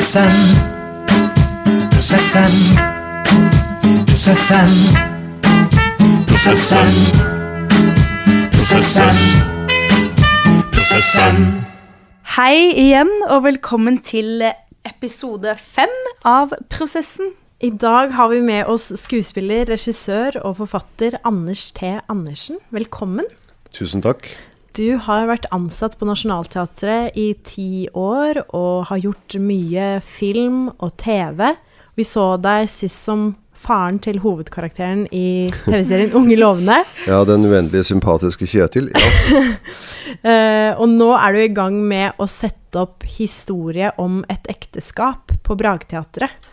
Prosessen. Prosessen. Prosessen. Prosessen. Prosessen. Prosessen. Hei igjen, og velkommen til episode fem av Prosessen. I dag har vi med oss skuespiller, regissør og forfatter Anders T. Andersen. Velkommen. Tusen takk. Du har vært ansatt på Nationaltheatret i ti år og har gjort mye film og TV. Vi så deg sist som faren til hovedkarakteren i TV-serien Unge lovende. Ja, den uendelig sympatiske Kjetil. Ja. uh, og nå er du i gang med å sette opp historie om et ekteskap på Bragteatret.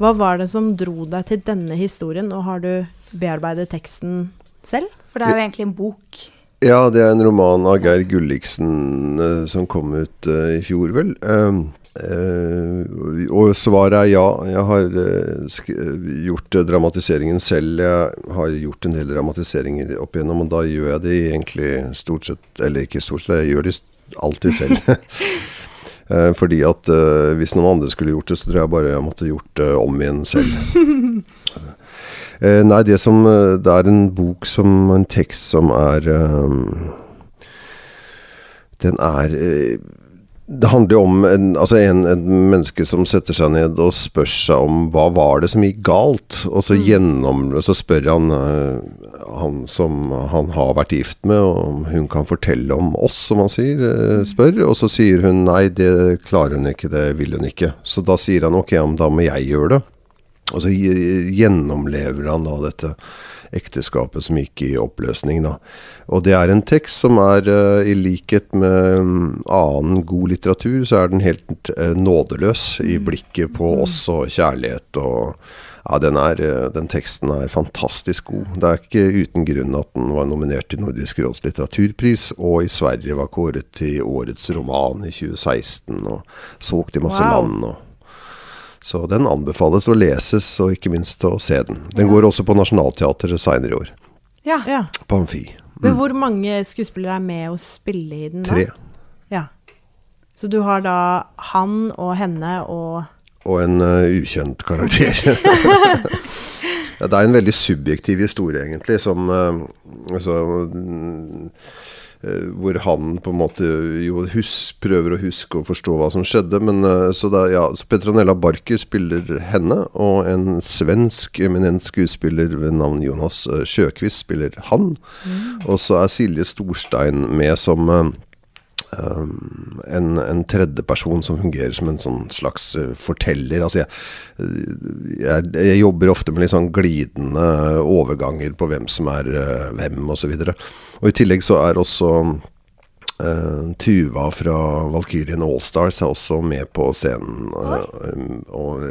Hva var det som dro deg til denne historien, og har du bearbeidet teksten selv? For det er jo egentlig en bok. Ja, det er en roman av Geir Gulliksen eh, som kom ut uh, i fjor, vel. Um, uh, og svaret er ja. Jeg har uh, gjort dramatiseringen selv. Jeg har gjort en del dramatiseringer opp igjennom, og da gjør jeg det egentlig stort sett Eller ikke stort sett, jeg gjør det alltid selv. Fordi at hvis noen andre skulle gjort det, så tror jeg bare jeg måtte gjort det om igjen selv. Eh, nei, det som eh, Det er en bok som En tekst som er um, Den er eh, Det handler jo om en, altså en, en menneske som setter seg ned og spør seg om hva var det som gikk galt. Og så gjennom Så spør han eh, han som han har vært gift med, om hun kan fortelle om oss, som han sier. eh, spør. Og så sier hun nei, det klarer hun ikke, det vil hun ikke. Så da sier han ok, men da må jeg gjøre det. Og så gjennomlever han da dette ekteskapet som gikk i oppløsning. da. Og det er en tekst som er, eh, i likhet med mm, annen god litteratur, så er den helt eh, nådeløs i blikket på oss og kjærlighet og ja, den, er, eh, den teksten er fantastisk god. Det er ikke uten grunn at den var nominert til Nordisk råds litteraturpris, og i Sverige var kåret til årets roman i 2016, og solgt i masse Wow. land. og så den anbefales å leses, og ikke minst å se den. Den går også på Nationaltheatret seinere i år. Ja. Ja. På Amfi. Men hvor mange skuespillere er med å spille i den? da? Tre. Ja. Så du har da han og henne og Og en uh, ukjent karakter. ja, det er en veldig subjektiv historie, egentlig, som uh, altså, mm, Hvor han på en måte jo hus, prøver å huske og forstå hva som skjedde. Men eh, så da, ja, så Petronella Barker spiller henne, og en svensk eminent skuespiller ved navn Jonas eh, Sjøkvist spiller han. Og så er Silje Storstein med som eh, um, en, en tredjeperson som fungerer som en sånn slags eh, forteller. Altså jeg, jeg, jeg jobber ofte med litt sånn glidende overganger på hvem som er uh, hvem, osv. Og, og i tillegg så er også uh, Tuva fra Valkyrien Allstars er også med på scenen. og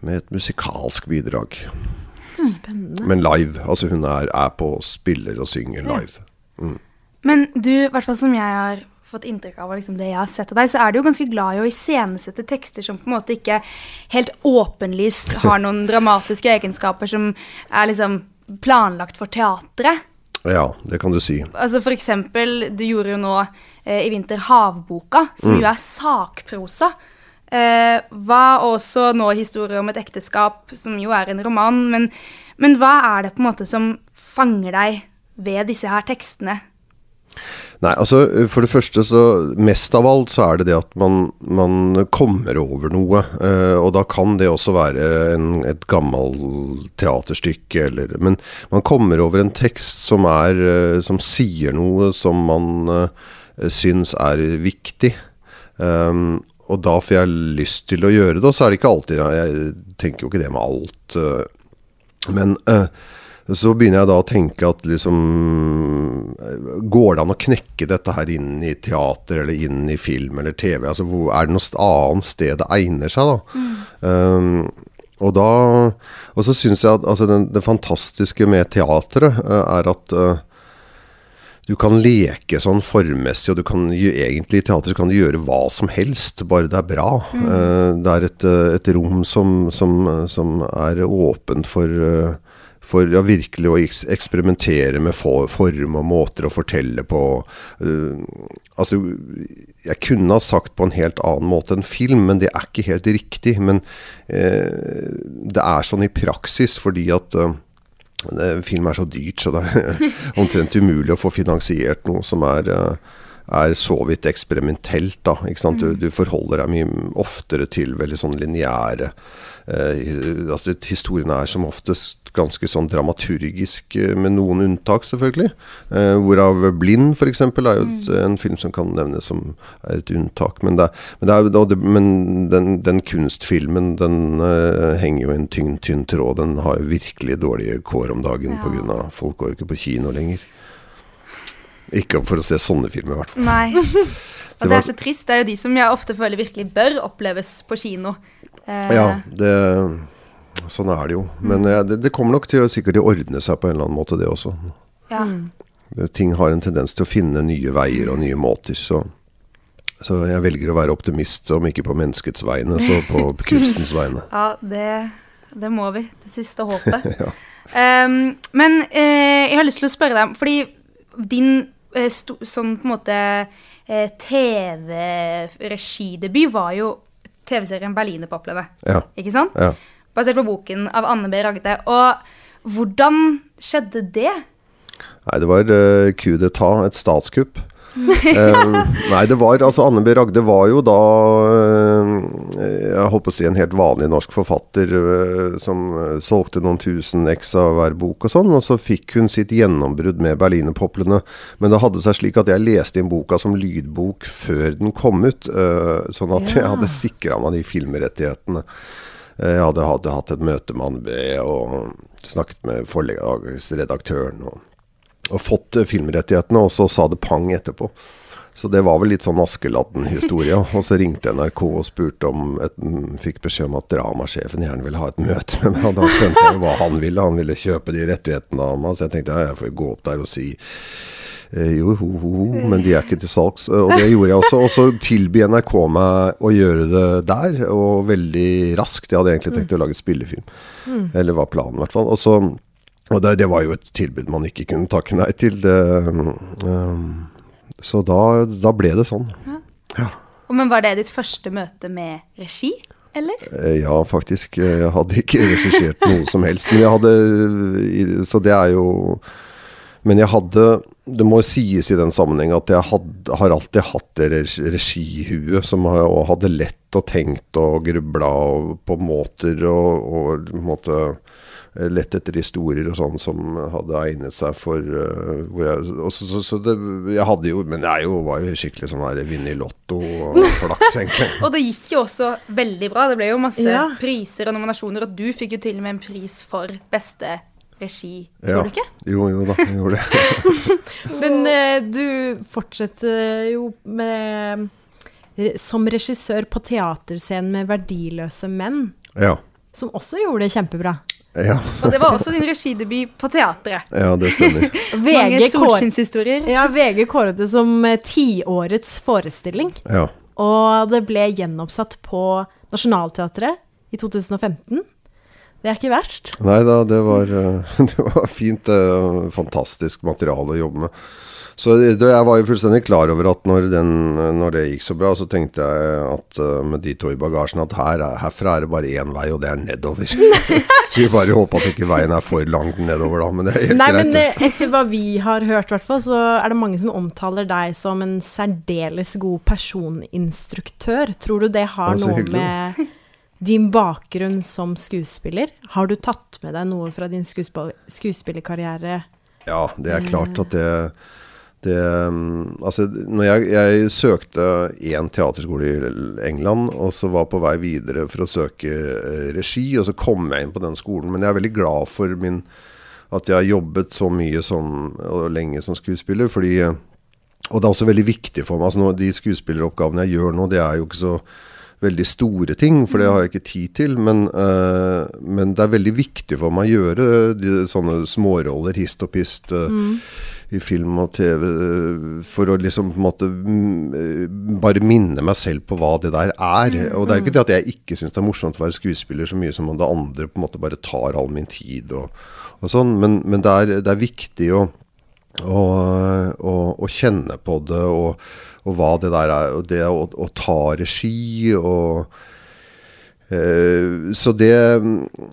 med et musikalsk bidrag. Spennende. Men live. Altså hun er, er på og spiller og synger live. Men du, i hvert fall som jeg har fått inntrykk av, liksom det jeg har sett av deg, så er du jo ganske glad i å iscenesette tekster som på en måte ikke helt åpenlyst har noen dramatiske egenskaper som er liksom planlagt for teatret. Ja, det kan du si. Altså for eksempel, du gjorde jo nå eh, i vinter Havboka, som jo er sakprosa. Eh, hva også nå historie om et ekteskap, som jo er en roman. Men, men hva er det på en måte som fanger deg ved disse her tekstene? Nei, altså for det første så Mest av alt så er det det at man, man kommer over noe. Eh, og da kan det også være en, et gammelt teaterstykke eller Men man kommer over en tekst som er eh, Som sier noe som man eh, syns er viktig. Um, og da får jeg lyst til å gjøre det, og så er det ikke alltid Jeg tenker jo ikke det med alt. Uh, men eh, så begynner jeg da å tenke at liksom Går det an å knekke dette her inn i teater eller inn i film eller TV? Altså hvor, Er det noe annet sted det egner seg, da? Um, og da Og så syns jeg at altså, den, det fantastiske med teatret uh, er at uh, du kan leke sånn formmessig, og du kan egentlig i teater kan du gjøre hva som helst, bare det er bra. Eh, det er et, et rom som, som, som er åpent for, for ja, virkelig å eks eksperimentere med for form og måter å fortelle på. Uh, altså, jeg kunne ha sagt på en helt annen måte enn film, men det er ikke helt riktig. Men uh, det er sånn i praksis fordi at uh, film er så dyrt, så det er omtrent umulig å få finansiert noe som er er så vidt eksperimentelt. da, sant? Du, du forholder deg mye oftere til veldig sånn lineære altså Historiene er som oftest ganske sånn dramaturgisk, eh, med noen unntak, selvfølgelig. Eh, hvorav 'Blind', f.eks., er jo et, en film som kan nevnes som er et unntak. Men, det, men, det er, men den, den, kunstfilmen den uh, henger jo i en tynn, tynn tråd. Den har jo virkelig dårlige kår om dagen ja. pga. folk går jo ikke på kino lenger. Ikke for å se sånne filmer, i hvert fall. Nei. Og det er så trist. Det er jo de som jeg ofte føler virkelig bør oppleves på kino. Eh. Ja, det, sånn er det jo. Men ja, det, det, kommer nok til å sikkert ordne seg på en eller annen måte, det også. Ja. Det, ting har en tendens til å finne nye veier og nye måter, så så jeg velger å være optimist, om ikke på menneskets vegne, så på kunstens vegne. Ja, det, det, må vi. Det siste håpet. ja. um, men uh, jeg har lyst til å spørre deg, fordi din Eh, sånn på en måte eh, TV-regidebut var jo TV-serien 'Berlinerpoplene'. Ja. Ikke sant? Ja. Basert på boken av Anne B. Ragde. Og hvordan skjedde det? Nei, det var uh, coup d'etat, et statskupp nei, det var altså Anne B. Ragde var jo da uh, Jeg holdt å si en helt vanlig norsk forfatter uh, som solgte noen tusen x av hver bok og sånn. Og så fikk hun sitt gjennombrudd med 'Berlinerpoplene'. Men det hadde seg slik at jeg leste inn boka som lydbok før den kom ut. sånn at jeg hadde sikra meg de filmrettighetene. Jeg hadde, hadde, hatt et møte med Anne B. og snakket med forlagsredaktøren. og og fått eh, filmrettighetene, og så sa det pang etterpå. Så det var vel litt sånn Askeladden-historie. Og så ringte NRK og spurte om et, Fikk beskjed om at dramasjefen gjerne ville ha et møte med meg. Og da skjønte jeg hva han ville. Han ville kjøpe de rettighetene av meg. Så jeg tenkte ja, jeg får gå opp der og si eh, jo, ho, ho, ho, men de er ikke til salgs. Og det gjorde jeg også. Og så tilby NRK meg å gjøre det der, og veldig raskt. Jeg hadde egentlig tenkt å lage spillefilm. Mm. Eller var planen, i hvert fall. Og så og det, det, var jo et tilbud man ikke kunne takke nei til. Det, um, så da, da, ble det sånn. Ja. ja. Men var det ditt første møte med regi? Eller? Eh, ja, faktisk. Jeg hadde ikke regissert noe som helst. Men jeg hadde Så det er jo Men jeg hadde Det må sies i den sammenheng at jeg hadde, har alltid hatt det regihuet som og hadde lett og tenkt og grubla på måter og, og måte lett etter historier og sånn som hadde egnet seg for uh, jeg, også, så, så det, jeg hadde jo Men jeg jo, var jo skikkelig sånn her vinne i Lotto og flaks, egentlig. og det gikk jo også veldig bra. Det ble jo masse ja. priser og nominasjoner, og du fikk jo til og med en pris for beste regi, ja. gjorde du ikke? Jo, jo da, jeg gjorde det. Men uh, du fortsetter jo med som regissør på teaterscenen med 'Verdiløse menn'. Ja. Som også gjorde det kjempebra. Ja. Og det var også din regidebut på teatret. Ja, det stemmer. Mange solskinnshistorier. Ja, VG kåret det som eh, tiårets forestilling. Ja. Og det ble gjenoppsatt på Nationaltheatret i 2015. Det er ikke verst. Nei da, det var, eh, det var fint. Fantastisk materiale å jobbe med. Så jeg var jo fullstendig klar over at når, den, når, det gikk så bra, så tenkte jeg at uh, med de to i bagasjen at her, herfra er det bare én vei, og det er nedover. så vi bare håper at ikke veien er for langt nedover, da. Men det er helt Nei, greit. Men eh, etter hva vi har hørt, hvert fall, så er det mange som omtaler deg som en særdeles god personinstruktør. Tror du det har det noe hyggelig. med din bakgrunn som skuespiller? Har du tatt med deg noe fra din skuespill skuespillerkarriere? Ja, det er klart at det det, um, altså, når jeg, jeg søkte én teaterskole i England, og så var på vei videre for å søke eh, regi, og så kom jeg inn på den skolen. Men jeg er veldig glad for min, at jeg har jobbet så mye som, og lenge som skuespiller. fordi og det er også veldig viktig for meg. altså De skuespilleroppgavene jeg gjør nå, det er jo ikke så veldig store ting, for det har jeg ikke tid til. Men, uh, men det er veldig viktig for meg å gjøre de, sånne småroller, hist og pist. Uh, mm i film og TV for å liksom på en måte mm, bare minne meg selv på hva det der er. Mm, og det er ikke mm. det at jeg ikke syns det er morsomt å være skuespiller så mye som om det andre på en måte bare tar all min tid og, og sånn. Men, men det, er, det, er, viktig å, å, og, og, kjenne på det, og, og, hva det der er. Og det å, å ta regi og uh, Så det,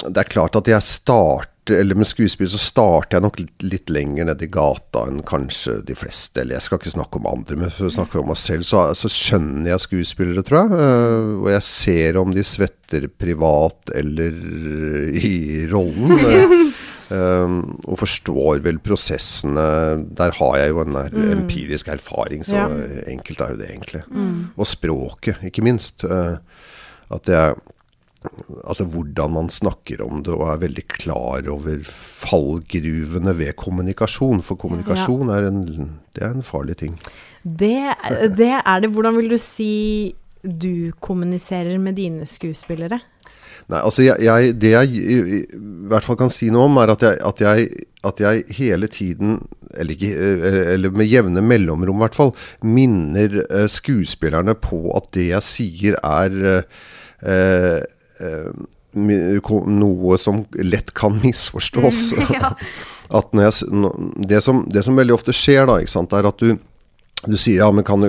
det er klart at jeg starter eller med skuespill så starter jeg nok litt, litt lenger ned i gata enn kanskje de fleste. Eller jeg skal ikke snakke om andre, men for å snakke om meg selv, så, så skjønner jeg skuespillere, tror jeg. Uh, og jeg ser om de svetter privat eller i rollen. Um, og forstår vel prosessene. Der har jeg jo en mm. empirisk erfaring, så ja. enkelt er jo det egentlig. Mm. Og språket, ikke minst. Uh, at jeg Altså hvordan man snakker om det, og er veldig klar over fallgruvene ved kommunikasjon. For kommunikasjon ja. er, en, det er en farlig ting. Det, det er det. Hvordan vil du si du kommuniserer med dine skuespillere? Nei, altså jeg, jeg, Det jeg i, hvert fall kan si noe om, er at jeg, at jeg, at jeg hele tiden, eller, ikke, eh, eller, med jevne mellomrom i hvert fall, minner uh, skuespillerne på at det jeg sier er uh, uh, noe som lett kan misforstås. Mm, ja. at jeg, det, som, det, som, veldig ofte skjer, da, sant, er at du, du sier ja, men kan,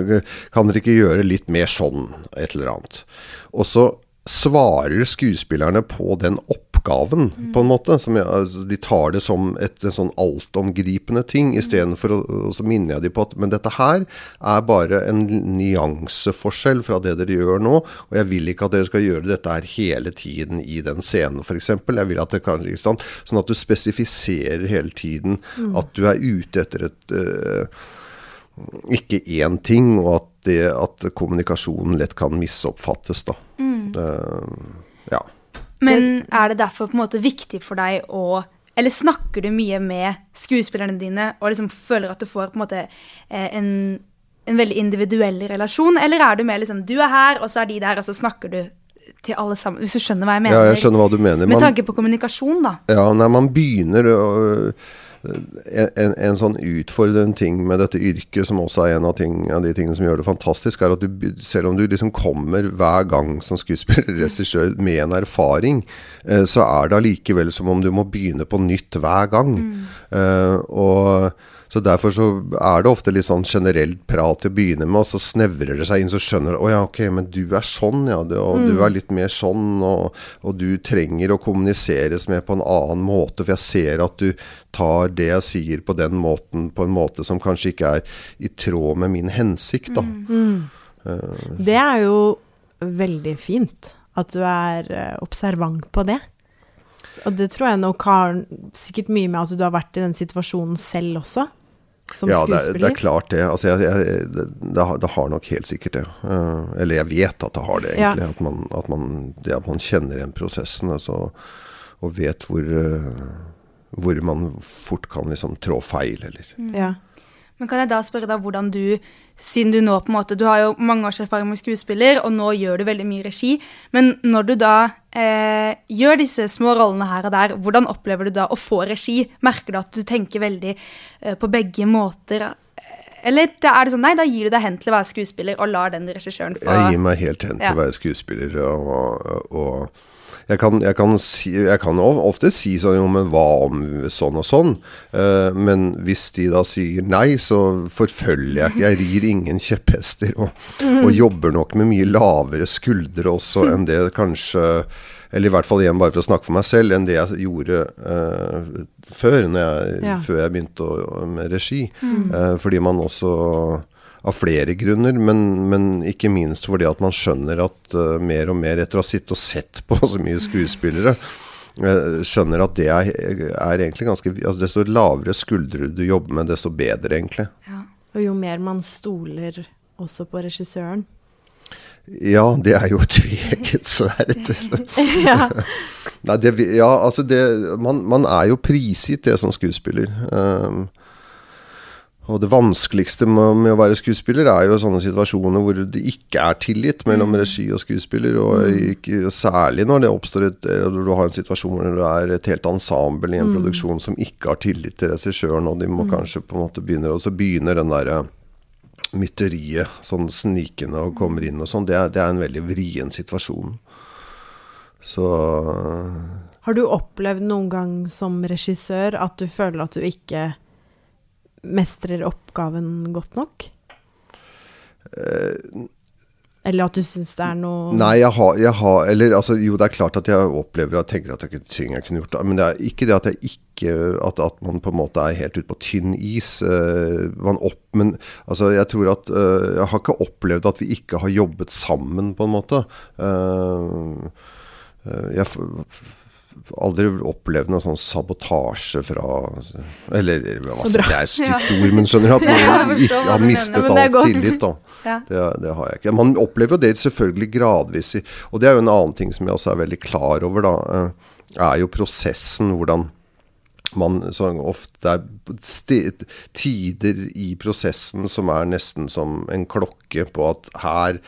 kan dere ikke gjøre litt mer sånn, et eller annet. Og så svarer skuespillerne på den oppgaven, mm. på en måte. Jeg, altså, de tar det som et, en sånn altomgripende ting, istedenfor å så minner jeg dem på at Men dette her er bare en nyanseforskjell fra det dere gjør nå. Og jeg vil ikke at dere skal gjøre dette her hele tiden i den scenen, f.eks. Jeg vil at det kan liksom, Sånn at du spesifiserer hele tiden mm. at du er ute etter et uh, ikke én ting, og at, det, at kommunikasjonen lett kan misoppfattes, da. Mm. Uh, ja. Men er det derfor på en måte viktig for deg å Eller snakker du mye med skuespillerne dine og liksom føler at du får på en måte eh, en, en veldig individuell relasjon, eller er du mer liksom Du er her, og så er de der, og så snakker du til alle sammen, hvis du skjønner hva jeg mener? Ja, jeg skjønner hva du mener. Med tanke på kommunikasjon, da. Ja, nei, man begynner å en, en, sånn utfordrende ting med dette yrket, som også er en av, ting, av, de tingene som gjør det fantastisk, er at du, selv om du liksom kommer hver gang som skuespiller, regissør, med en erfaring, eh, så er det allikevel som om du må begynne på nytt hver gang. Mm. Eh, og så Derfor så er det ofte litt sånn generelt prat til å begynne med, og så snevrer det seg inn. Så skjønner du å ja, ok, men du er sånn, ja. Du, og mm. du er litt mer sånn. Og, og, du trenger å kommuniseres med på en annen måte. For jeg ser at du tar det jeg sier på den måten, på en måte som kanskje ikke er i tråd med min hensikt, da. Mm. Uh, det er jo veldig fint at du er uh, observant på det. Og det tror jeg nok har sikkert mye med at du har vært i den situasjonen selv også som ja, skuespiller? Ja, det, det, er klart det. Altså, jeg, jeg, det, det, har nok helt sikkert det. Uh, eller jeg vet at det har det, egentlig. Ja. At, man, at, man, det at man kjenner igjen prosessen altså, og vet hvor, uh, hvor man fort kan liksom trå feil, eller. Ja. Men kan jeg da spørre deg hvordan du, siden du nå på en måte Du har jo mange års erfaring med skuespiller, og nå gjør du veldig mye regi. Men når du da eh, gjør disse små rollene her og der, hvordan opplever du da å få regi? Merker du at du tenker veldig eh, på begge måter? Eller er det sånn nei, da gir du deg hen til å være skuespiller og lar den regissøren få Jeg gir meg helt hen til å være skuespiller og, og jeg kan, jeg, kan si, jeg kan, ofte si sånn Jo, men hva om sånn og sånn? Uh, men hvis de da sier nei, så forfølger jeg ikke. Jeg rir ingen kjepphester. Og, mm. og, jobber nok med mye lavere skuldre også enn det kanskje eller i hvert fall igjen bare for å snakke for meg selv, enn det jeg gjorde uh, før, jeg, ja. før jeg begynte å, med regi. Mm. Uh, fordi man også av flere grunner, men, men, ikke minst fordi at man skjønner at uh, mer og mer, etter å ha sittet og sett på så mye skuespillere, uh, skjønner at det er, er egentlig ganske altså Desto lavere skuldre du jobber med, desto bedre, egentlig. Ja. Og jo mer man stoler også på regissøren. Ja, det er jo et tveegget sverd. ja. Nei, det, ja, altså det man, man, er jo prisgitt det som skuespiller. Um, og det vanskeligste med, å være skuespiller er jo sånne situasjoner hvor det ikke er tillit mellom mm. regi og skuespiller. Og, mm. ikke, og særlig når det oppstår et, du har en situasjon hvor det er et helt ensemble i en mm. produksjon som ikke har tillit til regissøren, og de må mm. kanskje på en måte begynne Og så begynner den derre mytteriet sånn snikende og kommer inn og sånn. Det, det, er en veldig vrien situasjon. Så Har du opplevd noen gang som regissør at du føler at du ikke mestrer oppgaven godt nok? Eller at du syns det er noe Nei, jeg har, jeg har Eller altså, jo, det er klart at jeg opplever og tenker at det er ting jeg kunne gjort. Men det er ikke det at jeg ikke At, at man på en måte er helt ute på tynn is. Uh, man opp, men altså, jeg tror at uh, Jeg har ikke opplevd at vi ikke har jobbet sammen, på en måte. Uh, jeg aldri opplevd noe sånn sabotasje fra Eller hva bra. det er stygt ord, men skjønner at man ikke har mistet all tillit, da. Det, det har jeg ikke. Man opplever jo det selvfølgelig gradvis. Og det er jo en annen ting som jeg også er veldig klar over, da. eh, Er jo prosessen, hvordan man så ofte er tider i prosessen som er nesten som en klokke på at her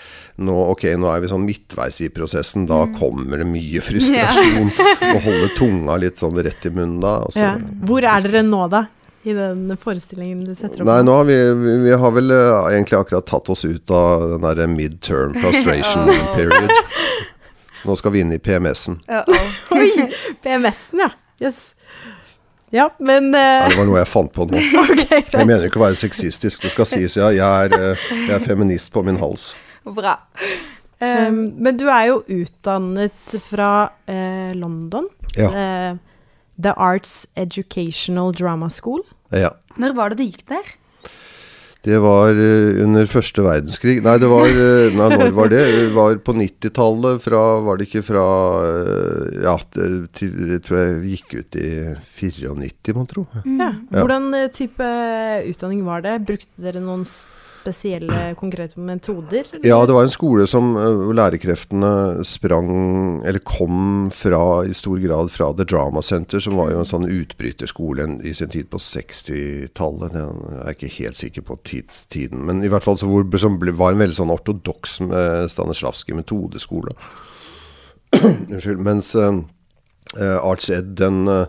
nå, Ok, nå er vi sånn midtveis i prosessen. Da Mm. kommer det mye frustrasjon. Å holde tunga litt sånn rett i munnen da. og så- ja. Hvor er dere nå, da? I den forestillingen du setter opp? Nei, nå har vi, vi, vi har vel uh, egentlig akkurat tatt oss ut av den derre midterm frustration period. Så nå skal vi inn i PMS-en. Uh-oh. Oi! PMS-en, ja. Yes. Ja, men eh, det var noe jeg fant på nå. okay, Jeg mener ikke å være sexistisk. Det skal sies, ja. Jeg er, eh, jeg er feminist på min hals. Bra. Um, men du er jo utdannet fra uh, London. Ja. Uh, The Arts Educational Drama School. ja. Når var det du gikk der? Det var eh, under første verdenskrig Nei, det var eh, Nei, når var det? Det var på 90-tallet. Fra Var det ikke fra eh, Ja, det, til, jeg tror jeg gikk ut i 94, mon tro. Ja. Ja. Hvordan type utdanning var det? Brukte dere noen spesielle, konkrete metoder? eller? Ja, det var en skole som eh, hvor lærekreftene sprang Eller kom fra, i stor grad fra The Drama Center, som var jo en sånn utbryterskole i sin tid på 60-tallet. Jeg er ikke helt sikker på tids, tiden. Men i hvert fall hvor, som ble, var en veldig sånn ortodoks eh, Stanislavskij metodeskole. Unnskyld. Mens uh, Arts Ed, den eh,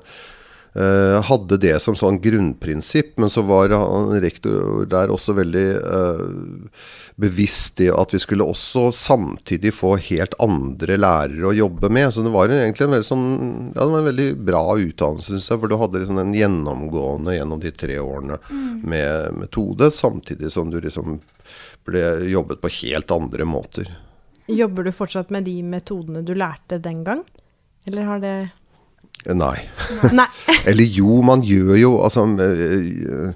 hadde det som sånn grunnprinsipp, men så var han rektor der også veldig uh, bevisst i at vi skulle også samtidig få helt andre lærere å jobbe med. Så det var egentlig en veldig, sånn, ja, det var en veldig bra utdannelse, syns jeg. For du hadde liksom en gjennomgående gjennom de tre årene med metode, samtidig som du liksom ble jobbet på helt andre måter. Jobber du fortsatt med de metodene du lærte den gang? Eller har det Eh, Nei. Nei. Eller jo, man gjør jo altså eh,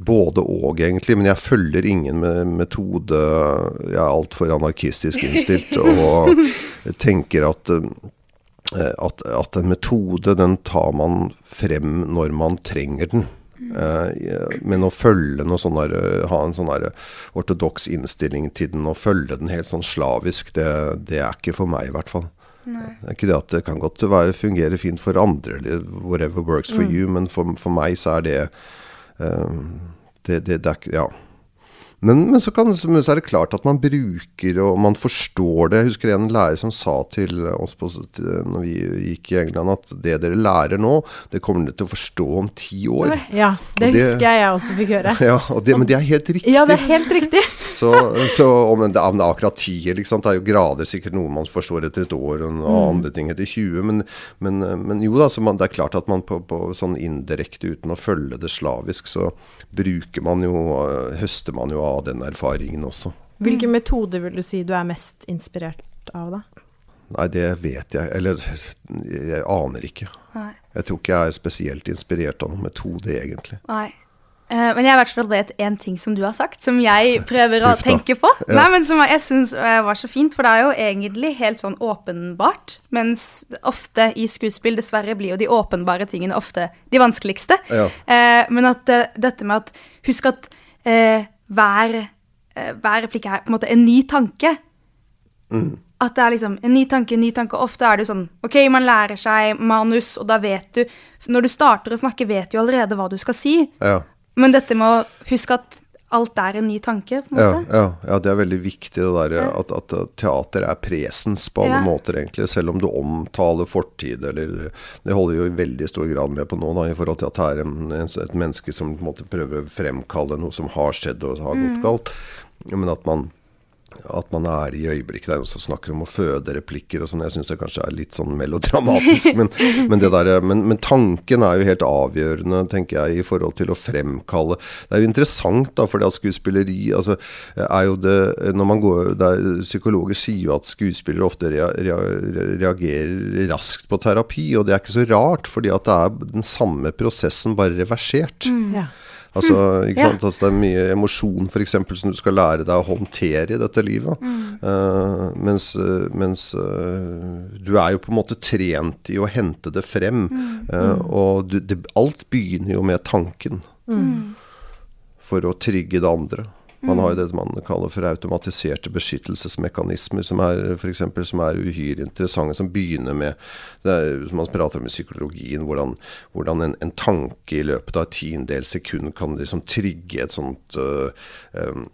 Både og, egentlig. Men jeg følger ingen me- metode. Jeg er altfor anarkistisk innstilt og tenker at eh, at, at en metode, den tar man frem når man trenger den. Eh, men å følge noe sånn der, eh, ha en sånn ortodoks innstilling til den og følge den helt sånn slavisk, det, det er ikke for meg, i hvert fall. Det er ikke det at det kan godt være fungere fint for andre, eller whatever works for you, men for, for meg så er det um, det, det, det er Ja. Men, men, så kan, så er det klart at man bruker og man forstår det. Jeg husker en lærer som sa til oss på, til, når vi gikk i England, at det dere lærer nå, det kommer dere til å forstå om ti år. Ja, det Og det- husker jeg jeg også fikk høre. Ja, det, Men det er helt riktig. Ja, det er helt riktig. Så, så om det, er akkurat ti, liksom, det er jo grader, sikkert noe man forstår etter et år, og noe andre ting etter 20. Men, men, men jo da, så man, det er klart at man på, på sånn indirekte, uten å følge det slavisk, så bruker man jo, høster man jo av den erfaringen også. Hvilke metoder vil du si du er mest inspirert av, da? Nei, det vet jeg. Eller jeg aner ikke. Nei. Jeg tror ikke jeg er spesielt inspirert av noen metode, egentlig. Nei. Eh, men jeg har i hvert fall vet én ting som du har sagt, som jeg prøver å tenke på. Ja. Nei, men som jeg syns var så fint, for det er jo egentlig helt sånn åpenbart. Mens ofte i skuespill, dessverre, blir jo de åpenbare tingene ofte de vanskeligste. Ja. Eh, men at eh, dette med at Husk at eh, hver, eh, hver replikk er på en måte en ny tanke. Mm. At det er liksom en ny tanke, en ny tanke. Ofte er det jo sånn OK, man lærer seg manus, og da vet du Når du starter å snakke, vet du allerede hva du skal si. Ja. Men dette med å huske at alt er en ny tanke, på en måte. ja, ja, det er veldig viktig det der at, at teater er presens på alle Ja. måter, egentlig. Selv om du omtaler fortid, eller Det holder jo i veldig stor grad med på nå, da, i forhold til at det er en, en, et menneske som på en måte prøver å fremkalle noe som har skjedd og har gått galt. Men at man at man er i øyeblikket. Det er noen som snakker om å føde replikker og sånn. Jeg syns det kanskje er litt sånn melodramatisk. men, men, der, men, men, tanken er jo helt avgjørende, tenker jeg, i forhold til å fremkalle Det er jo interessant, da, for det at skuespilleri altså, er jo det når man går, der Psykologer sier jo at skuespillere ofte rea, rea, reagerer raskt på terapi, og det er ikke så rart, fordi at det er den samme prosessen, bare reversert. Mm. Ja. Altså, ikke sant? Altså, det er mye emosjon f.eks. som du skal lære deg å håndtere i dette livet. Mm. Uh, mens, uh, mens uh, du er jo på en måte trent i å hente det frem. Mm. og du, det, alt begynner jo med tanken. Mm. For å trygge det andre. Man har jo det man kaller for automatiserte beskyttelsesmekanismer, som er f.eks. som er uhyre interessante, som begynner med er, som Man prater om i psykologien, hvordan, hvordan en, en, tanke i løpet av et tiendedels sekund kan liksom trigge et sånt uh, um,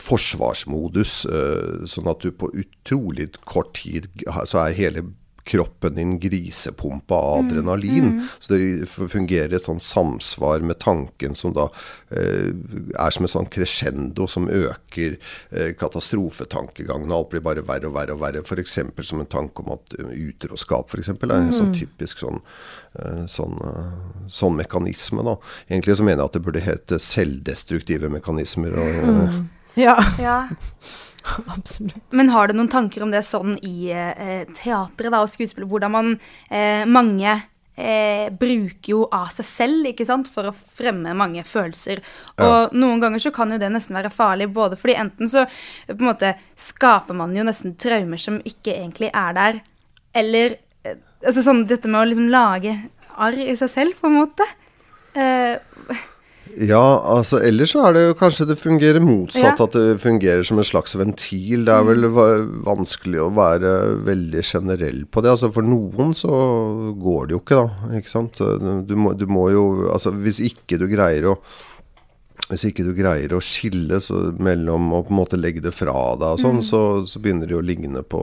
forsvarsmodus, uh, sånn at du på utrolig kort tid så er hele kroppen din grisepumpa av mm, adrenalin. Mm, mm. Så det fungerer et sånn samsvar med tanken som da eh, er som et sånn crescendo som øker eh, katastrofetankegangen. Alt blir bare verre og verre og verre. F.eks. som en tanke om at utroskap for eksempel, er en sånn mm. typisk sånn, eh, sånn, uh, sånn, mekanisme. da. Egentlig så mener jeg at det burde hete selvdestruktive mekanismer. og... Mm. Ja. ja. Absolutt. Men har du noen tanker om det sånn i eh, teatret da, og skuespillet? Hvordan man eh, Mange eh, bruker jo av seg selv ikke sant, for å fremme mange følelser. Og ja. noen ganger så kan jo det nesten være farlig, både fordi enten så på en måte skaper man jo nesten traumer som ikke egentlig er der, eller eh, altså sånn dette med å liksom lage arr i seg selv, på en måte. Eh, ja, altså ellers så er det jo kanskje det fungerer motsatt. Ja. At det fungerer som en slags ventil. Det er vel mm. vanskelig å være veldig generell på det. Altså For noen så går det jo ikke, da. Ikke sant. Du må, du må jo Altså hvis ikke du greier å hvis ikke du greier å skille mellom å på en måte legge det fra deg og sånn, mm. så, så, begynner det å ligne på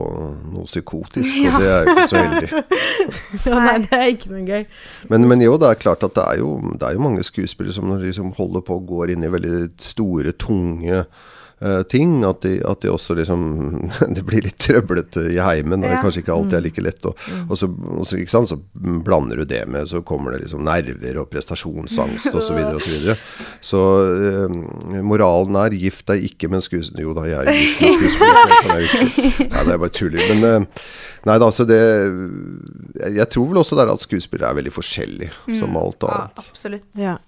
noe psykotisk, ja. og det er jo ikke så heldig. ja, nei, det er ikke noe gøy. Men, men, jo, det er klart at det er jo, det er jo mange skuespillere som liksom holder på og går inn i veldig store, tunge uh, ting. At de, at de, også liksom Det blir litt trøblete i heimen, Det ja. det kanskje ikke alltid er like lett. Og, mm. og, så, og så, sant, så, blander du det med Så kommer det liksom nerver og prestasjonsangst osv. Så, videre, og så, videre. så uh, moralen er gift deg ikke med en skuespiller Jo da, jeg er gift med skuespiller. Nei, det er bare tuller. Men uh, Nei da, altså det Jeg tror vel også det er at skuespillere er veldig forskjellige, mm. som alt annet. Ja, absolutt. Ja.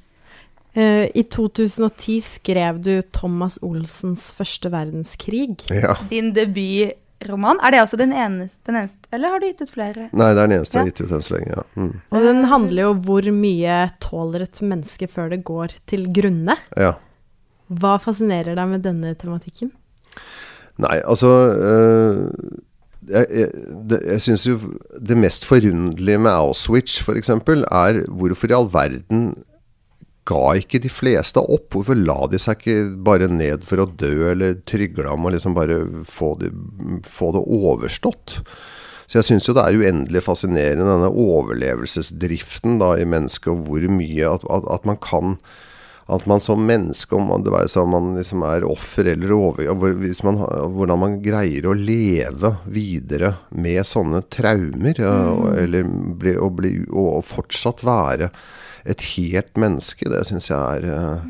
Uh, I 2010 skrev du Thomas Olsens 'Første verdenskrig'. Ja. Din debutroman. Er det også den eneste, den eneste, Eller har du gitt ut flere? Nei, det er den eneste ja. jeg har gitt ut enn så lenge, ja. Mm. Og den handler jo om hvor mye tåler et menneske før det går til grunne. Ja. Hva fascinerer deg med denne tematikken? Nei, altså øh, jeg, jeg, det, jeg syns jo det mest forunderlige med Auschwitz f.eks. er hvorfor i all verden ga ikke de fleste opp? Hvorfor la de seg ikke bare ned for å dø, eller trygla om å liksom bare få det, få det overstått? Så jeg syns jo det er uendelig fascinerende, denne overlevelsesdriften da i mennesket, og hvor mye at, at, at man kan at man som menneske, om det være seg om man liksom er offer eller over... Man, hvordan man greier å leve videre med sånne traumer. Mm. Eller bli, og, bli, og, fortsatt være et helt menneske, det syns jeg er uh,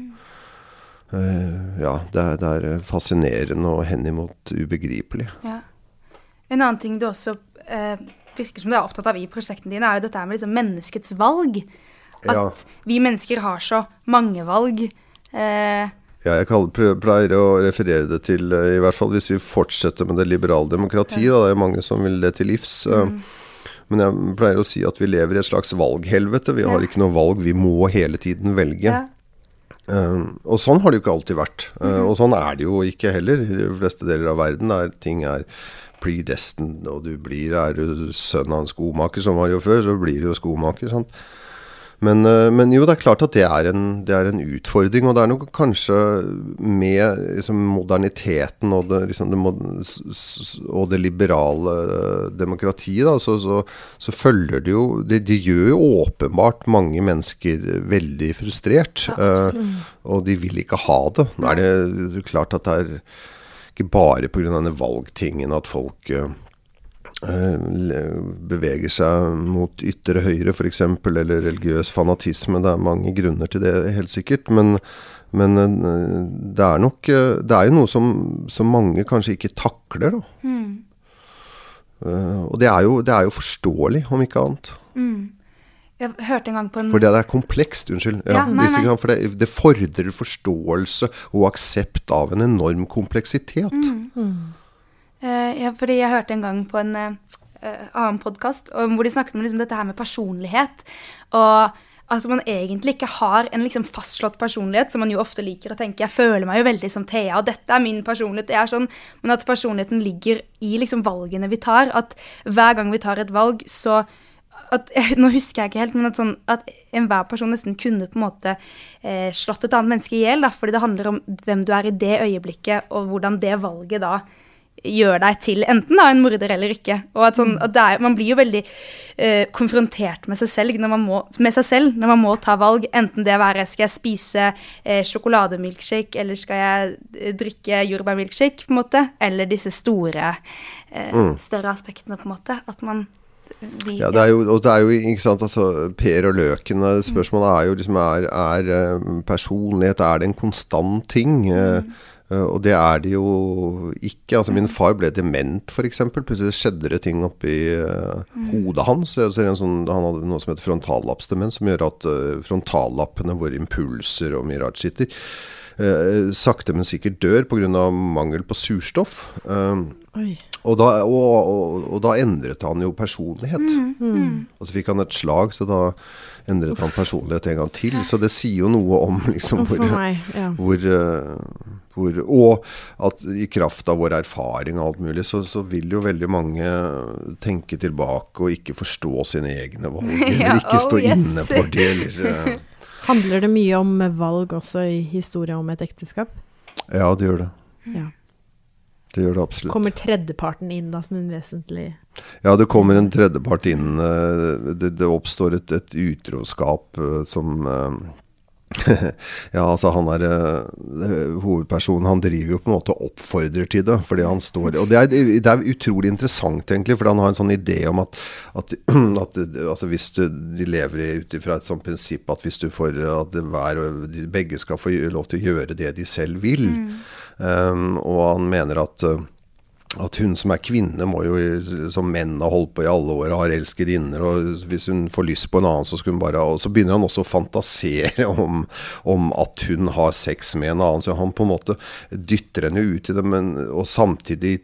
uh, Ja, det er, det er, fascinerende og henimot ubegripelig. Ja. En annen ting du også uh, virker som du er opptatt av i prosjektene dine, er jo dette med liksom menneskets valg. At ja. vi mennesker har så mange valg. ja, jeg pleier å referere det til, i hvert fall hvis vi fortsetter med det liberale demokratiet, da, det er mange som vil det til livs. Mm. Men jeg pleier å si at vi lever i et slags valghelvete. Vi har ikke noe valg, vi må hele tiden velge. Ja. Uh, og sånn har det jo ikke alltid vært. Uh, mm -hmm. Og sånn er det jo ikke heller i de fleste deler av verden, der ting er predestined, og du blir Er du sønn av en skomaker, som var jo før, så blir du jo skomaker. sant? Men, eh, men, jo, det er klart at det er, en, det er en utfordring. Og det er nok kanskje med liksom, moderniteten og det, liksom, det, og det liberale eh, demokratiet, da, så, så, så, følger det jo det, de gjør jo åpenbart mange mennesker veldig frustrert. Ja, uh, og de vil ikke ha det. Nå er det klart at det er ikke bare pga. denne valgtingen at folk le- beveger seg mot ytre høyre f.eks., eller religiøs fanatisme. Det er mange grunner til det, helt sikkert. Men, men eh, det er nok eh, Det er jo noe som, som mange kanskje ikke takler, da. Mm. Eh, og det er, jo, det er jo forståelig, om ikke annet. Jeg hørte en gang på en For det er komplekst, unnskyld. Ja, Ja, nei, nei. for det, det fordrer forståelse og aksept av en enorm kompleksitet. Mm. Eh, ja, fordi jeg hørte en gang på en eh, eh, annen podkast hvor de snakket om liksom dette her med personlighet. Og at man egentlig ikke har en liksom fastslått personlighet, som man jo ofte liker å tenke. Jeg føler meg jo veldig som Thea, og dette er min personlighet. det er sånn, Men at personligheten ligger i liksom valgene vi tar. At hver gang vi tar et valg, så at, Nå husker jeg ikke helt, men at, sånn, at enhver person nesten kunne på en måte eh, slått et annet menneske i hjel. Fordi det handler om hvem du er i det øyeblikket, og hvordan det valget da gjør deg til enten da en morder eller ikke. Og at sånn, at det er, Man blir jo veldig uh, konfrontert med seg, selv når man må, med seg selv når man må ta valg. Enten det være skal jeg spise uh, sjokolademilkshake, eller skal jeg eh, drikke jordbærmilkshake, på en måte. Eller disse store, eh, større aspektene, på en måte. At man blir Ja, det er jo, og det er jo ikke sant, altså Per og Løken eh, Spørsmålet er jo liksom Er, er personlighet Er det en konstant ting? Eh, og det er det jo ikke. Altså Min far ble dement, f.eks. Plutselig skjedde det ting oppi uh, hodet hans. Altså, en sånn, han hadde noe som heter frontallappsdemens, som gjør at uh, frontallappene, hvor impulser og mye rart sitter, uh, sakte, men sikkert dør pga. mangel på surstoff. Eh, og da, og, og, og da endret han jo personlighet. Og så fikk han et slag, så da endret han personlighet en gang til. Så det sier jo noe om liksom hvor, meg, ja. hvor, eh, hvor Og at i kraft av vår erfaring og alt mulig, så, så vil jo veldig mange tenke tilbake og ikke forstå sine egne valg. Eller ikke stå oh, yes. inne for det. Eller, Handler det mye om valg også i historia om et ekteskap? ja, det gjør det. Ja. Det gjør det absolutt. Kommer tredjeparten inn da som en vesentlig Ja, det kommer en tredjepart inn. eh, Det, det oppstår et, et utroskap eh, som Ja, altså han er eh, hovedpersonen. Han driver jo på en måte og oppfordrer til det. Fordi han står Og det er, det er utrolig interessant, egentlig. For han har en sånn idé om at, at, at altså hvis du, de lever ut ifra et sånt prinsipp at hvis du får at hver, og begge skal få lov til å gjøre det de selv vil. Um, og han mener at uh, at hun som er kvinne, må jo, som menn har holdt på i alle år, har elskerinner. Og hvis hun får lyst på en annen, så skulle hun bare Og så begynner han også å fantasere om, om at hun har sex med en annen. Så han på en måte dytter henne ut i det, men, og samtidig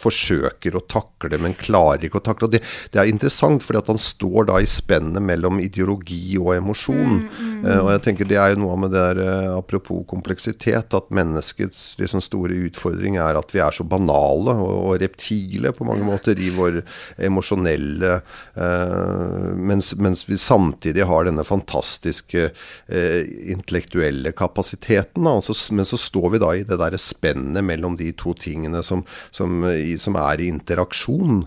forsøker å takle men klarer ikke å takle det. Det er interessant, fordi at han står da i spennet mellom ideologi og emosjon. Eh, og jeg tenker det er jo noe med det der, uh, apropos kompleksitet, at menneskets liksom, store utfordring er at vi er så banale og, og reptile på mange måter i vår emosjonelle uh, mens, mens vi samtidig har denne fantastiske intellektuelle kapasiteten. Da. Altså, s- men så står vi da i det der spennet mellom de to tingene som, som, i, som er i interaksjon.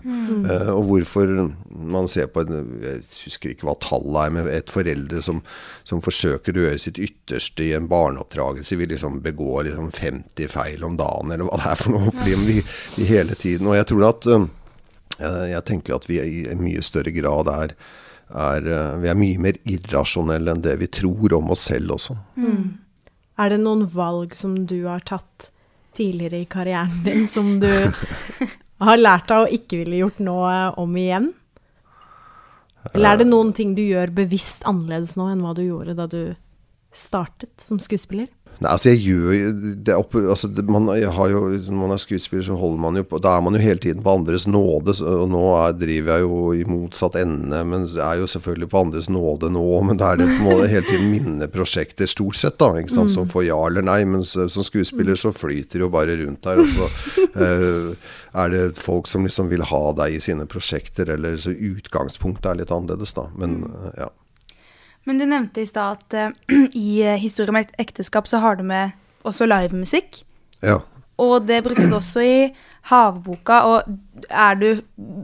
Eh, og hvorfor man ser på en, Jeg husker ikke hva tallet er, med et foreldre som, som forsøker å gjøre sitt ytterste i en barneoppdragelse, vil liksom begå liksom 50 feil om dagen, eller hva det er for noe. Fordi vi, vi hele tiden Og jeg tror at uh, jeg tenker at vi i mye større grad er, er Vi er mye mer irrasjonelle enn det vi tror om oss selv også. Er det noen valg som du har tatt tidligere i karrieren din, som du har lært deg å ikke ville gjort nå eh, om igjen? Eller er det noen ting du gjør bevisst annerledes nå enn hva du gjorde da du startet som skuespiller? Nei, altså jeg gjør jo det opp, altså det, man, har jo, man er skuespiller, så holder man jo på Da er man jo hele tiden på andres nåde. Så, og nå er, driver jeg jo i motsatt ende, men er jo selvfølgelig på andres nåde nå. Men da er det på hele tiden minneprosjekter, stort sett, da. Ikke sant, Som får ja eller nei. Mens eh, som skuespiller så flyter det jo bare rundt der. Og så eh, er det folk som liksom vil ha deg i sine prosjekter, eller så utgangspunktet er litt annerledes, da. Men eh, ja. Men du nevnte i stad at uh, i eh, historie om ekteskap så har du med også livemusikk. ja. Og det brukte du også i Havboka. Og er, du,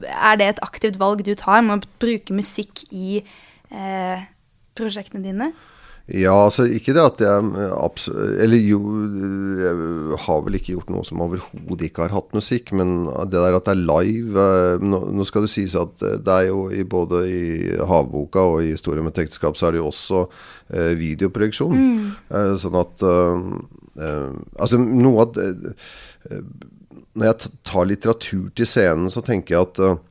er det et aktivt valg du tar med å bruke musikk i uh, prosjektene dine? Ja, altså ikke det at jeg absolutt Eller jo, jeg har vel ikke gjort noe som overhodet ikke har hatt musikk, men det der at det er live eh, Nå, nå skal det sies at det er jo i både i Havboka og i Historie med ekteskap, så er det jo også eh, videoproduksjon. Mm. Eh, sånn at eh, eh, Altså noe eh, Når jeg tar litteratur til scenen, så tenker jeg at eh,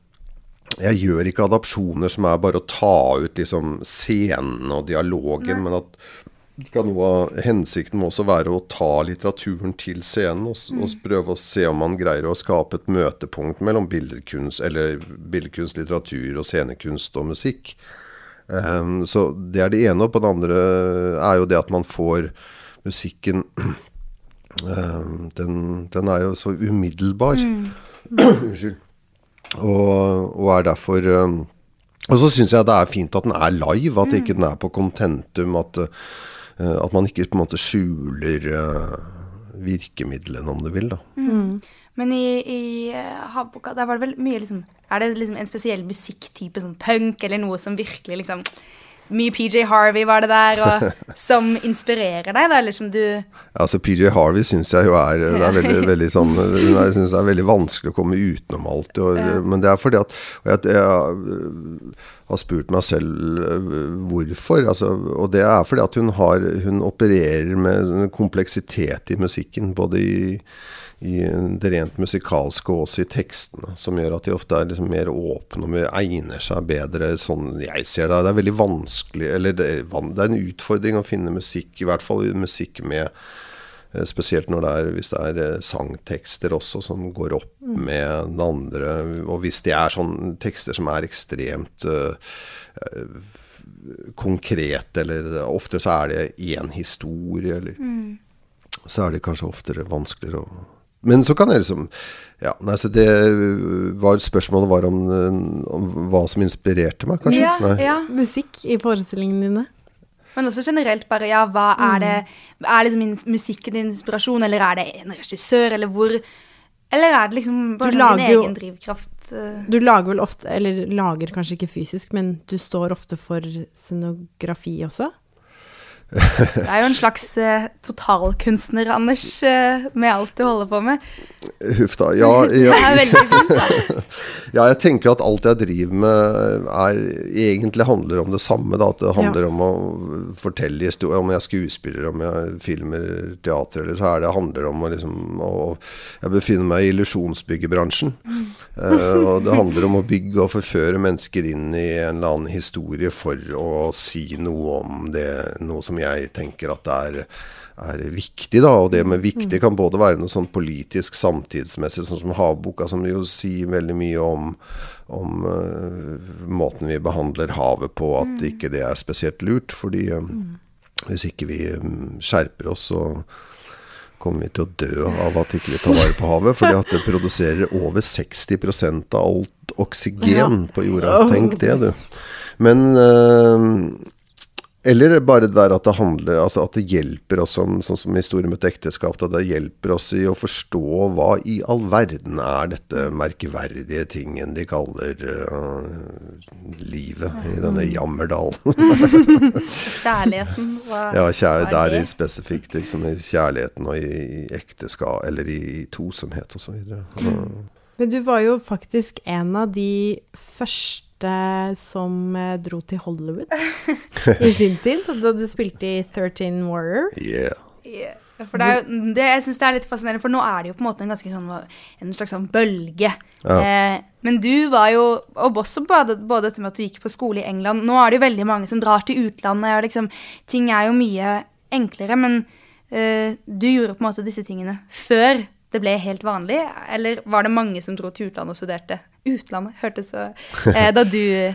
jeg gjør ikke adopsjoner som er bare å ta ut liksom scenen og dialogen, men at kan noe av hensikten må også være å ta litteraturen til scenen og, mm. og prøve å se om man greier å skape et møtepunkt mellom billedkunst, eller billedkunst, litteratur og scenekunst og musikk. Um, så det er det ene. Og på det andre er jo det at man får musikken um, den, den er jo så umiddelbar. Unnskyld. Og, og er derfor um, Og så syns jeg det er fint at den er live, at ikke den er på contentum. At, uh, at man ikke på en måte skjuler uh, virkemidlene, om du vil. da. Men i, i eh, Havboka, der var det vel mye liksom Er det liksom en spesiell musikktype, sånn punk, eller noe som virkelig liksom Mye PJ Harvey var det der, og som inspirerer deg, da, eller som du Altså PJ Harvey syns jeg jo er, er veldig, veldig sånn Hun er, synes det er veldig vanskelig å komme utenom alt. Og, Men det er fordi at at jeg, har spurt meg selv øh, hvorfor. Altså, og det er fordi at hun har Hun opererer med kompleksitet i musikken. Både i, i det rent musikalske og også i tekstene. Som gjør at de ofte er liksom mer åpne og egner seg bedre. Sånn jeg ser det. Det er veldig vanskelig Eller det er, det er en utfordring å finne musikk, i hvert fall musikk med Eh, Spesielt når det er, hvis det er eh, sangtekster også som går opp med det andre. Og hvis det er sånne tekster som er ekstremt eh, eh, konkrete, eller ofte så er det én historie, eller Så er det kanskje oftere vanskeligere å Men så kan jeg liksom Ja, nei, så det var Spørsmålet var om, eh, om hva som inspirerte meg, kanskje? ja, ja. Musikk i forestillingene dine? Men også generelt bare, ja, hva er det Er liksom musikken din inspirasjon, eller er det en regissør, eller hvor Eller er det liksom bare din lager jo- egen drivkraft? eh? Du lager vel ofte, eller lager kanskje ikke fysisk, men du står ofte for scenografi også? Du er jo en slags eh, totalkunstner, Anders, eh, med alt du holder på med. Huff da. Ja, ja. fint. da. Ja, jeg tenker at alt jeg driver med er, egentlig handler om det samme. Da. At det handler Ja. om å fortelle historier. Om jeg er skuespiller, om jeg filmer teater, eller så er det handler om å liksom å, Jeg befinner meg i illusjonsbyggebransjen. Eh, og det handler om å bygge og forføre mennesker inn i en eller annen historie for å si noe om det, noe som jeg tenker at det er er viktig, da. Og det med viktig kan både være noe sånn politisk samtidsmessig, sånn som Havboka, som jo sier veldig mye om, om uh, måten vi behandler havet på, at ikke det er spesielt lurt. Fordi eh, hvis ikke vi um, skjerper oss, så kommer vi til å dø av at ikke vi tar vare på havet. Fordi at det produserer over 60% av alt oksygen på jorda. Tenk det, du. Men eh, eller bare det der at det handler Altså at det hjelper oss, som, sånn som med et ekteskap, at det hjelper oss i å forstå hva i all verden er dette merkverdige tingen de kaller uh, livet i denne jammerdalen. Kjærligheten. Hva, ja, kjær, hva det er er i spesifikt liksom i kjærligheten og i, i ekteskap, eller i, i tosomhet og så videre. Men du var jo faktisk en av de første som eh, dro til Hollywood i sin tid, da du spilte i 13 Warrior. yeah. Ja, For det er jo, det, jeg synes det er litt fascinerende, for nå er det jo på en måte en ganske sånn En slags sånn bølge. Ja. Eh, men du var jo Og også både, både dette med at du gikk på skole i England Nå er det jo veldig mange som drar til utlandet, og liksom Ting er jo mye enklere, men eh, du gjorde på en måte disse tingene før det ble helt vanlig, eller var det mange som dro til utlandet og studerte? Utlandet hørtes så eh, Da du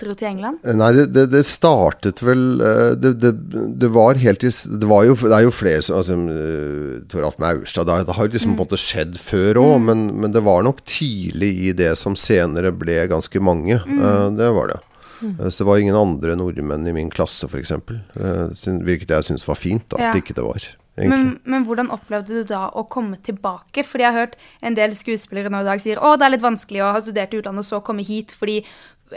dro til England? Eh, Nei, det, det, det startet vel eh, det, det, var helt i Det, var jo, det er jo flere som altså, eh, Toralf Maurstad Det, har jo liksom på en måte skjedd før òg, men, men det var nok tidlig i det som senere ble ganske mange. Eh, det var det. Mm. Så det var ingen andre nordmenn i min klasse, f.eks. Hvilket jeg syns var fint, da, Ja. at ikke det var. Men, men hvordan opplevde du da å komme tilbake? Fordi jeg har hørt en del skuespillere nå i dag sier å, det er litt vanskelig å ha studert i utlandet og så komme hit, fordi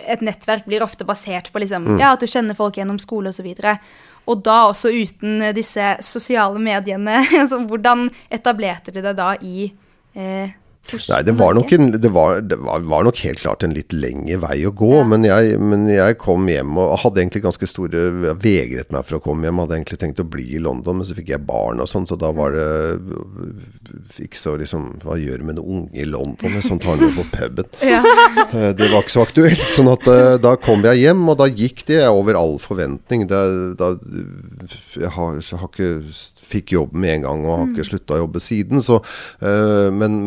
et nettverk blir ofte basert på liksom, ja, at du kjenner folk gjennom skole osv. Og, så og da også uten disse sosiale mediene. altså, hvordan etablerte du det da i eh, Nei, det var, nok en, det, var, det var, nok helt klart en litt lengre vei å gå. Ja. Men, jeg, men jeg kom hjem og hadde egentlig ganske store vegret meg for å komme hjem. Hadde egentlig tenkt å bli i London, men så fikk jeg barn og sånn, så da var det Fikk så liksom Hva gjør du med en unge i London? Sånn tar han med på puben. Ja. Eh, Det var ikke så aktuelt. Sånn at eh, da kom jeg hjem, og da gikk det over all forventning. Da, da, jeg har, så har ikke fikk jobb med en gang og har ikke slutta å jobbe siden. Så, eh, men,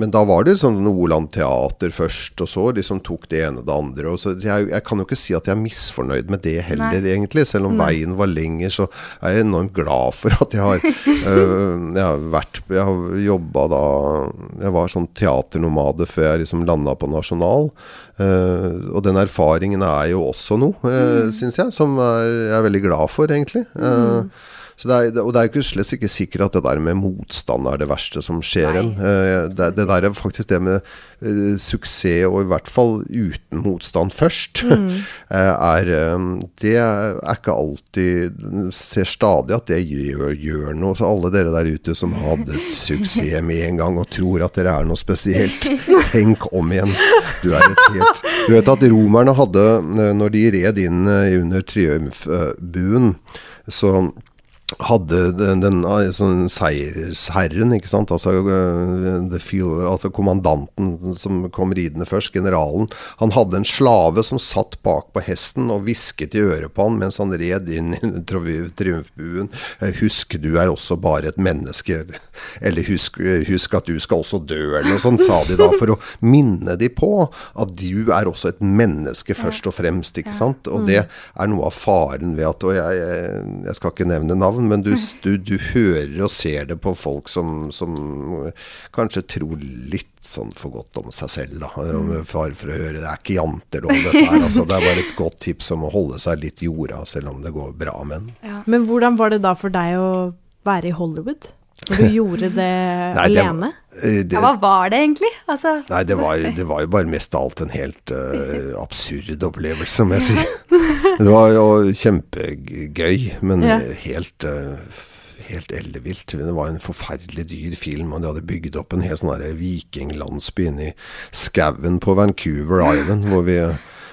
men da var det sånn Nordland Teater først, og så liksom tok det ene og det andre. Så, jeg, jeg kan jo ikke si at jeg er misfornøyd med det heller, Nei. egentlig. Selv om veien var lenger, så er jeg enormt glad for at jeg har, eh, jeg har vært Jeg har jobba da Jeg var sånn teaternomade før jeg liksom landa på Nasjonal. Eh, og den erfaringen er jo også noe, uh, syns jeg, som er, jeg er veldig glad for, egentlig. Uh, så det er, og det er jo slett ikke sikkert at det der med motstand er det verste som skjer en. Eh, det, det der er faktisk det med uh, suksess, og i hvert fall uten motstand først, eh, er Det er ikke alltid Ser stadig at det gjør, gjør noe. Så alle dere der ute som hadde suksess med en gang og tror at dere er noe spesielt, tenk om igjen. Du er et helt Du vet at romerne hadde, når de red inn under triumfbuen, så hadde den, den eh, sånn seiersherren, ikke sant, altså, eh, the feel, altså kommandanten som kom ridende først, generalen, han hadde en slave som satt bak på hesten og hvisket i øret på han mens han red inn i triumfbuen. Eh, Husk, du er også bare et menneske. Eller husk, husk at du skal også dø, eller noe sånt, sa de da, for å minne de på at du er også et menneske først og fremst, ikke sant? Og det er noe av faren ved at, og jeg, jeg, jeg skal ikke nevne navn, men du, du, du hører og ser det på folk som, som kanskje tror litt sånn for godt om seg selv, da. Med fare for å høre, det er ikke jantelov dette her, altså. Det er bare et godt tips om å holde seg litt jorda, selv om det går bra med en. Men hvordan var det da for deg å være i Hollywood? Du gjorde det Nei, alene? Det, det- Ja, hva var det egentlig? Altså, Nei, det var, det var jo bare mest av alt en helt uh, absurd opplevelse, må jeg si. Det var jo kjempegøy, men Ja. helt uh, Helt ellevilt. Det var en forferdelig dyr film, og de hadde bygd opp en hel sånn vikinglandsby inni i skauen på Vancouver Island, hvor vi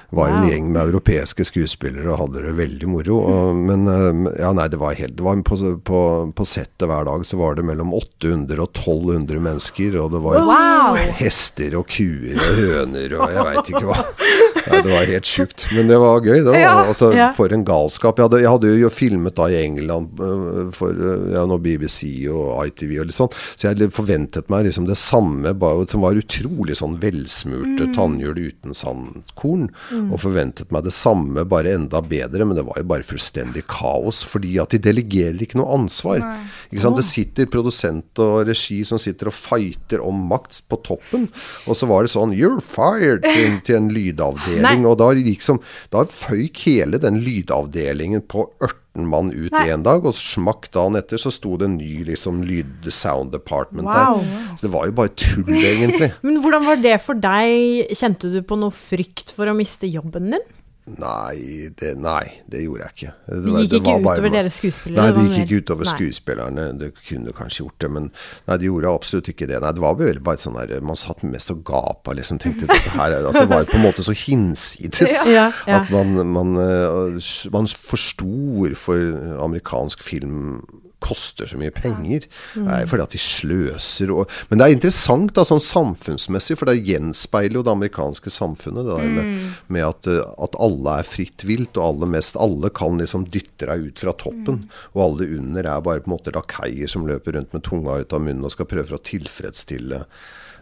var en gjeng med europeiske skuespillere og hadde det veldig moro. Og, men eh, ja, nei, det var helt det var på, på, på settet hver dag så var det mellom 800 og 1200 mennesker, og det var Wow! hester og kuer og høner og jeg veit ikke hva. Nei, det var helt sjukt. Men det var gøy, Det, Ja. Altså, Ja. For en galskap. Jeg hadde, jeg hadde jo filmet da i England øh, for øh, ja, BBC og ITV og litt sånn, så jeg forventet meg liksom det samme, bare, som var utrolig sånn velsmurte tannhjul uten sandkorn. Og forventet meg det samme, bare enda bedre, men det var jo bare fullstendig kaos. Fordi at de delegerer ikke noe ansvar. Ikke sant? Det sitter produsent og regi som sitter og fighter om makt på toppen, og så var det sånn You're fired! til, til en lydavdeling. Nei. Og da liksom Da føyk hele den lydavdelingen på 18 mann ut Nei. en dag, og smakk dagen etter så sto det en ny liksom lyd-sound department Wow. der. Så det var jo bare tull, egentlig. Men hvordan var det for deg? Kjente du på noe frykt for å miste jobben din? Nei, det, nei, det gjorde jeg ikke. Det, Det gikk det ikke utover bare- deres dere skuespillere? Nei, det gikk ikke utover Nei. skuespillerne. Det kunne kanskje gjort det, men nei, det gjorde absolutt ikke det. Nei, det var vel bare sånn der Man satt mest og gapa, liksom. Tenkte dette her er- altså, Det var på en måte så hinsides Ja, ja. at man, man, eh, man forsto for amerikansk film koster så mye penger. Mm. fordi at de sløser og Men det er interessant da, sånn samfunnsmessig, for det gjenspeiler jo det amerikanske samfunnet. Det der med, med at, eh, at alle er fritt vilt, og alle mest Alle kan liksom dytte deg ut fra toppen. Og alle under er bare på en måte lakeier som løper rundt med tunga ut av munnen og skal prøve for å tilfredsstille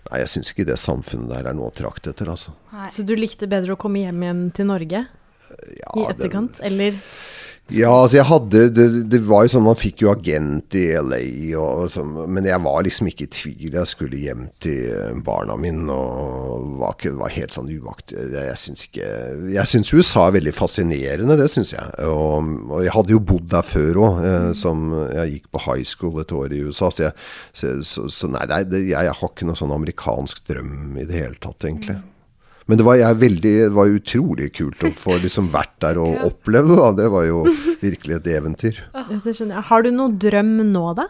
Nei, jeg syns ikke det samfunnet der er noe å trakte etter, altså. nei. Så du likte bedre å komme hjem igjen til Norge Ja, i det- etterkant, eller? Ja, altså jeg hadde det, det var jo sånn Man fikk jo agent i LA, og, og sånn, men jeg var liksom ikke i tvil. Jeg skulle hjem til barna mine og var, ikke, var helt sånn uakt... Jeg, syns ikke Jeg syns USA er veldig fascinerende, det syns jeg. Og, og jeg hadde jo bodd der før òg, eh, som jeg gikk på high school et år i USA. Så, jeg, så, så, så nei, det, jeg, jeg har ikke noe sånn amerikansk drøm i det hele tatt, egentlig. Men det var, jeg, veldig, det var utrolig kult å få liksom vært der og oppleve det. Det var jo virkelig et eventyr. Det skjønner jeg. Har du noen drøm nå, da?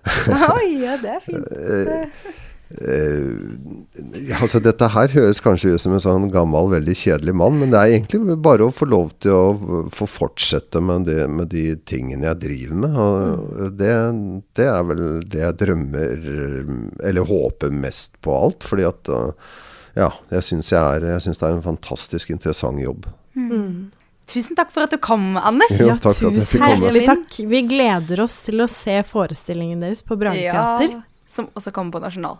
Oi, ja, det er fint. Eh, altså Dette her høres kanskje ut som en sånn gammel, veldig kjedelig mann, men det er egentlig bare å få lov til å få fortsette med, det, med de tingene jeg driver med. Og det, det er vel det jeg drømmer, eller håper mest på alt. Fordi at eh, ja, jeg syns det er en fantastisk interessant jobb. Tusen takk for at du kom, Anders. Jo, takk for at jeg fikk komme. Hjertelig takk. Vi gleder oss til å se forestillingen deres på Brageteater. Ja, som også kommer på Nasjonal.